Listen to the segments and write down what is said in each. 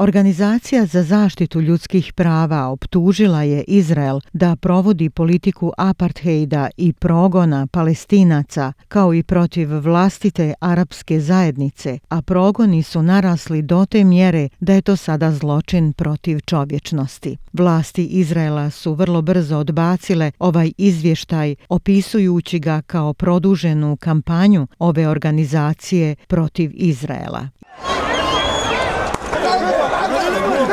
Organizacija za zaštitu ljudskih prava optužila je Izrael da provodi politiku apartheida i progona palestinaca kao i protiv vlastite arapske zajednice, a progoni su narasli do te mjere da je to sada zločin protiv čovječnosti. Vlasti Izraela su vrlo brzo odbacile ovaj izvještaj opisujući ga kao produženu kampanju ove organizacije protiv Izraela. Loco.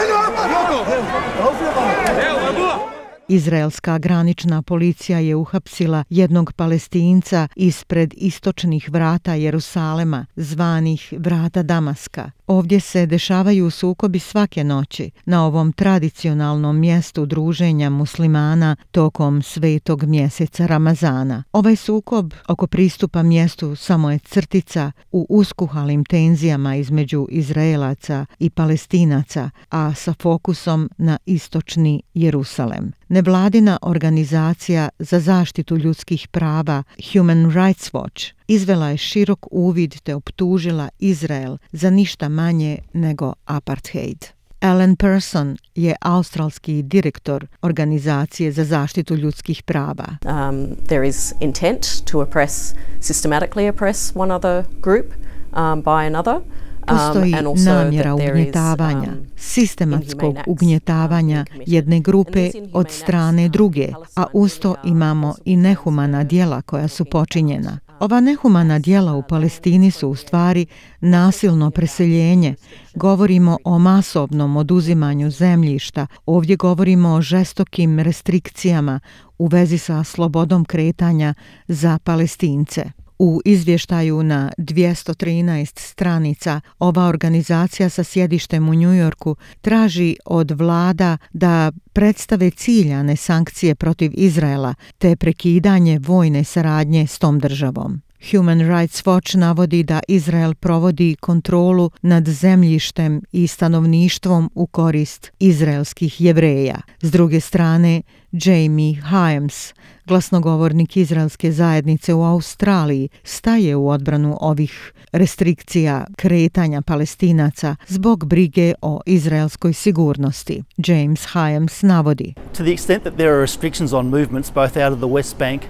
Izraelska granična policija je uhapsila jednog palestinca ispred istočnih vrata Jerusalema, zvanih vrata Damaska. Ovdje se dešavaju sukobi svake noći na ovom tradicionalnom mjestu druženja muslimana tokom svetog mjeseca Ramazana. Ovaj sukob oko pristupa mjestu samo je crtica u uskuhalim tenzijama između Izraelaca i Palestinaca, a sa fokusom na istočni Jerusalem. Nevladina organizacija za zaštitu ljudskih prava Human Rights Watch izvela je širok uvid te optužila Izrael za ništa manje nego apartheid. Alan Person je australski direktor organizacije za zaštitu ljudskih prava. Um, there is intent to oppress, systematically oppress one other group um, by another. Postoji um, namjera ugnjetavanja, um, sistematskog ugnjetavanja jedne grupe od strane druge, a usto imamo i nehumana dijela koja su počinjena. Ova nehumana dijela u Palestini su u stvari nasilno preseljenje. Govorimo o masovnom oduzimanju zemljišta. Ovdje govorimo o žestokim restrikcijama u vezi sa slobodom kretanja za palestince. U izvještaju na 213 stranica ova organizacija sa sjedištem u Njujorku traži od vlada da predstave ciljane sankcije protiv Izraela te prekidanje vojne saradnje s tom državom. Human Rights Watch navodi da Izrael provodi kontrolu nad zemljištem i stanovništvom u korist izraelskih jevreja. S druge strane, Jamie Hyams, glasnogovornik izraelske zajednice u Australiji, staje u odbranu ovih restrikcija kretanja palestinaca zbog brige o izraelskoj sigurnosti. James Hyams navodi. To the extent that there are restrictions on movements both out of the West Bank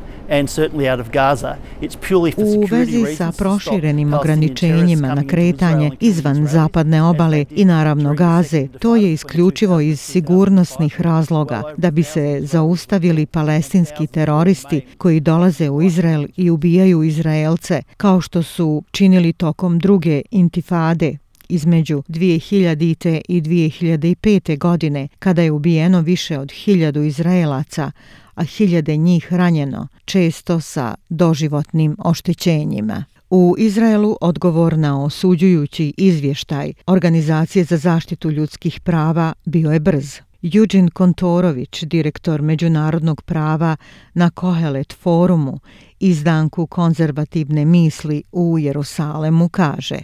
U vezi sa proširenim ograničenjima na kretanje izvan zapadne obale i naravno Gaze, to je isključivo iz sigurnosnih razloga da bi se zaustavili palestinski teroristi koji dolaze u Izrael i ubijaju Izraelce, kao što su činili tokom druge intifade između 2000. i 2005. godine, kada je ubijeno više od hiljadu Izraelaca, a hiljade njih ranjeno, često sa doživotnim oštećenjima. U Izraelu odgovor na osuđujući izvještaj Organizacije za zaštitu ljudskih prava bio je brz. Eugene Kontorović, direktor međunarodnog prava na Kohelet forumu, izdanku konzervativne misli u Jerusalemu, kaže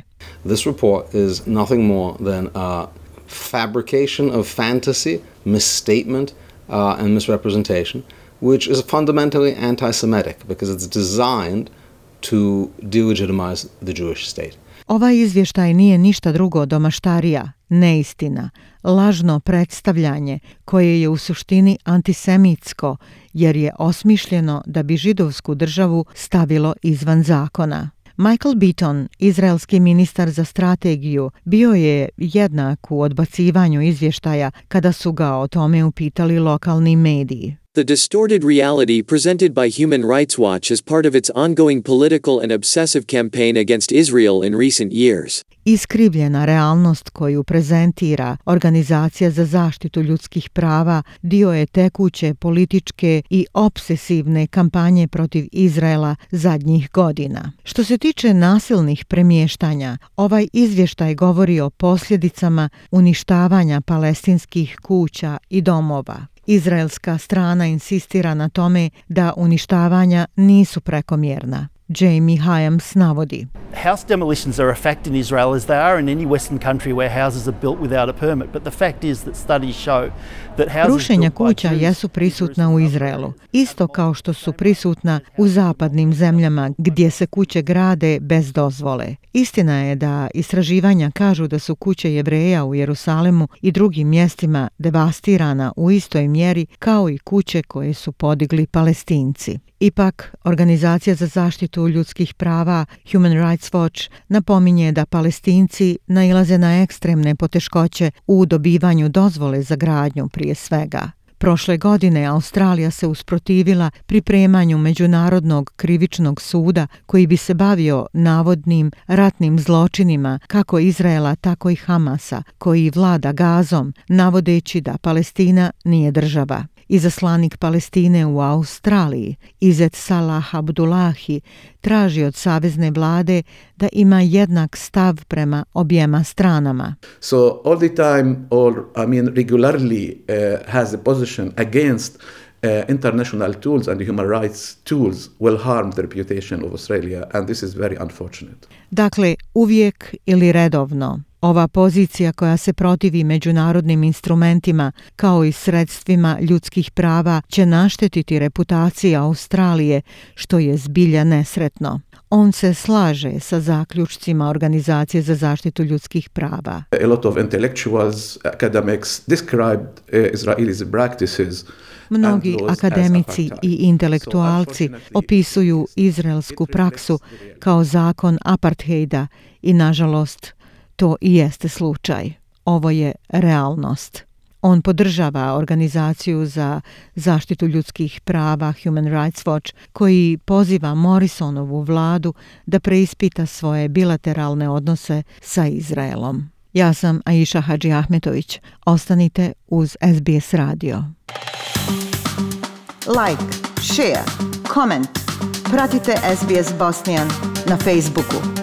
This report is nothing more than a fabrication of fantasy, misstatement uh, and misrepresentation which is fundamentally anti-Semitic because it's designed to delegitimize the Jewish state. Ovaj izvještaj nije ništa drugo od omaštarija, neistina, lažno predstavljanje koje je u suštini antisemitsko jer je osmišljeno da bi židovsku državu stavilo izvan zakona. Michael Beaton, izraelski ministar za strategiju, bio je jednak u odbacivanju izvještaja kada su ga o tome upitali lokalni mediji. The distorted reality presented by Human Rights Watch as part of its ongoing political and obsessive campaign against Israel in recent years. Iskrivljena realnost koju prezentira Organizacija za zaštitu ljudskih prava dio je tekuće političke i obsesivne kampanje protiv Izraela zadnjih godina. Što se tiče nasilnih premještanja, ovaj izvještaj govori o posljedicama uništavanja palestinskih kuća i domova. Izraelska strana insistira na tome da uništavanja nisu prekomjerna. Jamie Hyams navodi. House demolitions are a fact in Israel as they are in any Western country where houses are built without a permit. But the fact is that studies show that houses Rušenja kuća jesu prisutna u Izraelu, isto kao što su prisutna u zapadnim zemljama gdje se kuće grade bez dozvole. Istina je da istraživanja kažu da su kuće jevreja u Jerusalemu i drugim mjestima devastirana u istoj mjeri kao i kuće koje su podigli palestinci. Ipak, Organizacija za zaštitu ljudskih prava Human Rights Watch napominje da palestinci nailaze na ekstremne poteškoće u dobivanju dozvole za gradnju prije svega. Prošle godine Australija se usprotivila pripremanju Međunarodnog krivičnog suda koji bi se bavio navodnim ratnim zločinima kako Izraela tako i Hamasa koji vlada gazom navodeći da Palestina nije država. Izaslanik Palestine u Australiji, Izet Salah Abdullahi, traži od savezne vlade da ima jednak stav prema objema stranama. So all the time, or I mean, regularly uh, has a position against uh, international tools and human rights tools will harm the reputation of Australia, and this is very unfortunate. Dakle, uvijek ili redovno. Ova pozicija koja se protivi međunarodnim instrumentima kao i sredstvima ljudskih prava će naštetiti reputaciji Australije, što je zbilja nesretno. On se slaže sa zaključcima Organizacije za zaštitu ljudskih prava. A lot of intellectuals, academics described uh, Israelis' practices Mnogi akademici i intelektualci opisuju izraelsku praksu kao zakon apartheida i nažalost to i jeste slučaj. Ovo je realnost. On podržava organizaciju za zaštitu ljudskih prava Human Rights Watch koji poziva Morrisonovu vladu da preispita svoje bilateralne odnose sa Izraelom. Ja sam Aisha Hadži Ahmetović. Ostanite uz SBS radio. Like, share, comment. Pratite SBS Bosnian na Facebooku.